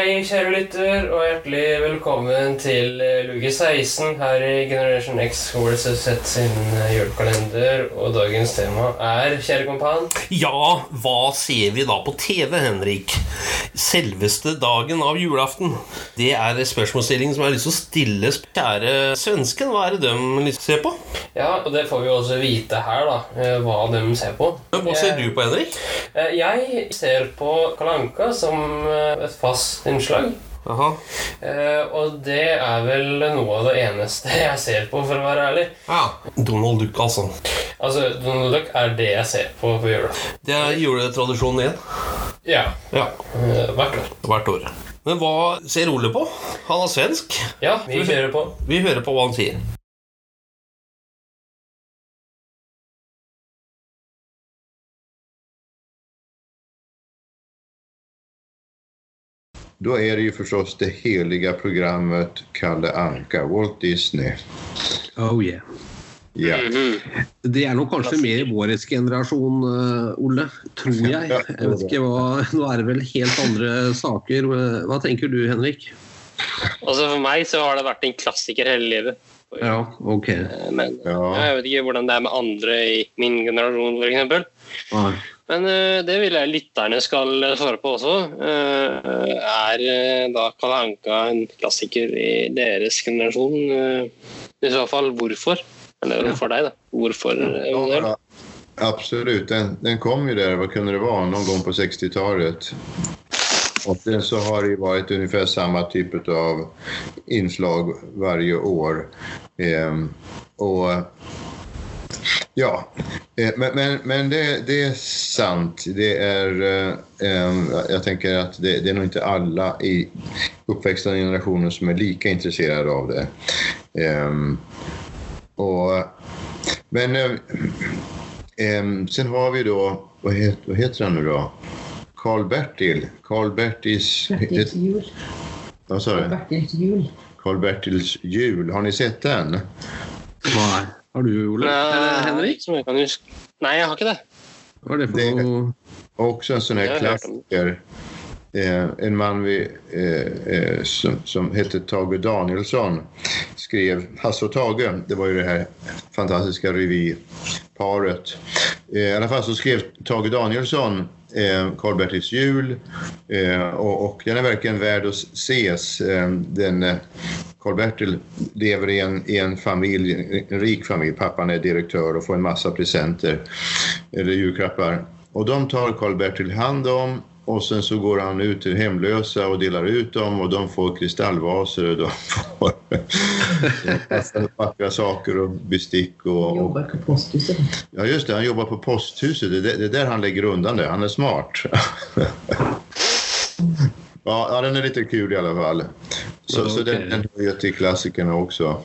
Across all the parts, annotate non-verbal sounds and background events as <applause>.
Hei, kjære lytter, og hjertelig velkommen til eh, luke 16 her i Generation X vs. Z sin eh, julekalender. Og dagens tema er, kjære kompan Ja, hva ser vi da på TV, Henrik? Selveste dagen av julaften. Det er spørsmålsstillingen som jeg har lyst til å stille kjære svensken. Hva er det de ser se på? Ja, og det får vi også vite her, da, eh, hva de ser på. Hva ser du på, Henrik? Jeg ser på Kalanka som et fast innslag. Aha. Eh, Og det er vel noe av det eneste jeg ser på, for å være ærlig. Ja. Donald Duck, altså. Altså, Donald Duck er det jeg ser på på jula. Det er juletradisjonen igjen. Ja. Ja, eh, Hvert år. hvert år. Men hva ser Ole på? Han er svensk. Ja, vi hører på. Vi hører på hva han sier. Då är det ju förstås det heliga programmet Kalle Anka, Walt Disney. Oh yeah. Ja, Det er nok kanskje mer i vår generasjon, Olle. Ole. Tror jeg. Jeg vet ikke hva, Nå er det vel helt andre saker. Hva tenker du, Henrik? Altså For meg så har det vært en klassiker hele livet. Ja, ok. Eh, Men Ja. jeg vet ikke hvordan det er med andre i min generasjon, f.eks. Men eh, det vil jeg lytterne skal svare på også. Eh, Er eh, da Kalle Anka en klassiker i deres generasjon? Eh, I så fall hvorfor? Eller for deg, da. Hvorfor? eh, ja absolut. Den, den kom jo der, vad kunde det vara, någon gång på 60-talet. Och sen så har det varit ungefär samma typ av inslag varje år. Ehm, och Ja, eh, men, men, men det, det är sant. Det är, eh, em, jag tänker att det, det är nog inte alla i uppväxande generationer som är lika intresserade av det. Eh, och, men eh, sen har vi då, vad heter, vad heter han nu då? Karl-Bertil. Karl-Bertils... Bertils jul. Vad sa du? Bertils jul. Karl-Bertils jul. Har ni sett den? Nei. Har du, Ole? Eller Henrik? som jeg kan huske. Nei, jeg har ikke det. Hva er det for Det- er også en sånn klassiker. Eh, en mann vi, eh, eh, som, som heter Tage Danielsson skrev Hasse og Tage. Det var jo det her fantastiske revyparet. Eh, I alle fall så skrev Tage Danielsson eh, Karl-Bertils jul eh, och, och den är verkligen värd att ses. Eh, den, eh, Karl-Bertil lever i en, i en familj, en rik familj. Pappan är direktör och får en massa presenter eller julklappar. Och de tar Karl-Bertil hand om och sen så går han ut till hemlösa och delar ut dem och de får kristallvaser och de får <laughs> vackra saker och bestick och, han Jobbar på posthuset. Ja just det, han jobbar på posthuset. Det är, det är där han lägger undan det. Han är smart. <laughs> ja, ja, den är lite kul i alla fall. Så, Ja, så den, den hör ju till klassikerna också.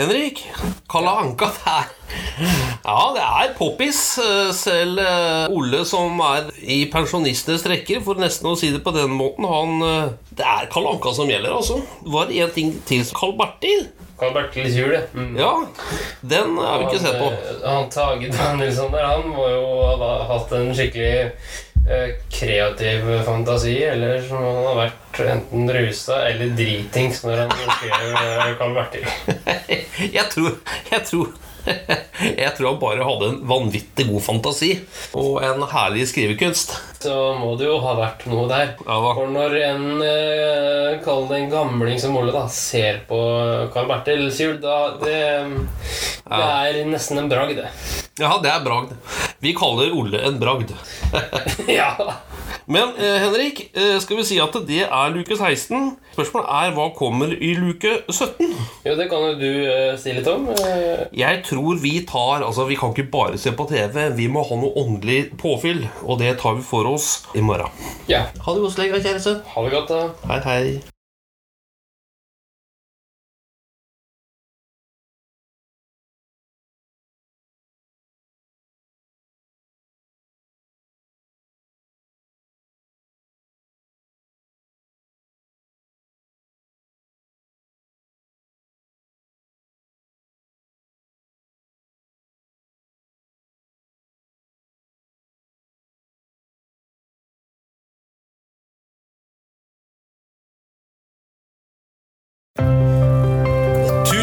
Henrik, Kalla Anka det er, Ja, det er poppis. Eh, Selv eh, Ole, som er i pensjonistenes rekker, for nesten å si det på den måten, han eh, Det er Kalla Anka som gjelder, altså. Var Det én ting til. Carl Bertil. Karl Bertils jul. Mm. Ja, den har vi ikke sett på. Han, han Tage Danielsson der, han må jo ha hatt en skikkelig kreativ fantasi, eller som han har vært enten rusa eller dritings når han skrev Carl Karl Bertil. <laughs> Jeg tror, jeg tror <laughs> Jeg tror han bare hadde en vanvittig god fantasi og en herlig skrivekunst. Så må det jo ha vært noe der. Ja. For når en eh, kall det en gamling som Ole da ser på Carl Bertil Sjul, da det, det er nesten en bragd, det. Ja, det er bragd. Vi kaller Ole en bragd. <laughs> ja. Men eh, Henrik, eh, skal vi si at det er luke 16? Spørsmålet er hva kommer i luke 17? Jo, det kan jo du eh, si litt om. Jeg tror vi tar Altså, vi kan ikke bare se på TV. Vi må ha noe åndelig påfyll, og det tar vi for oss i morgen. ja. Ha det godt kjæreste. Ha det godt, da. Hei, hei.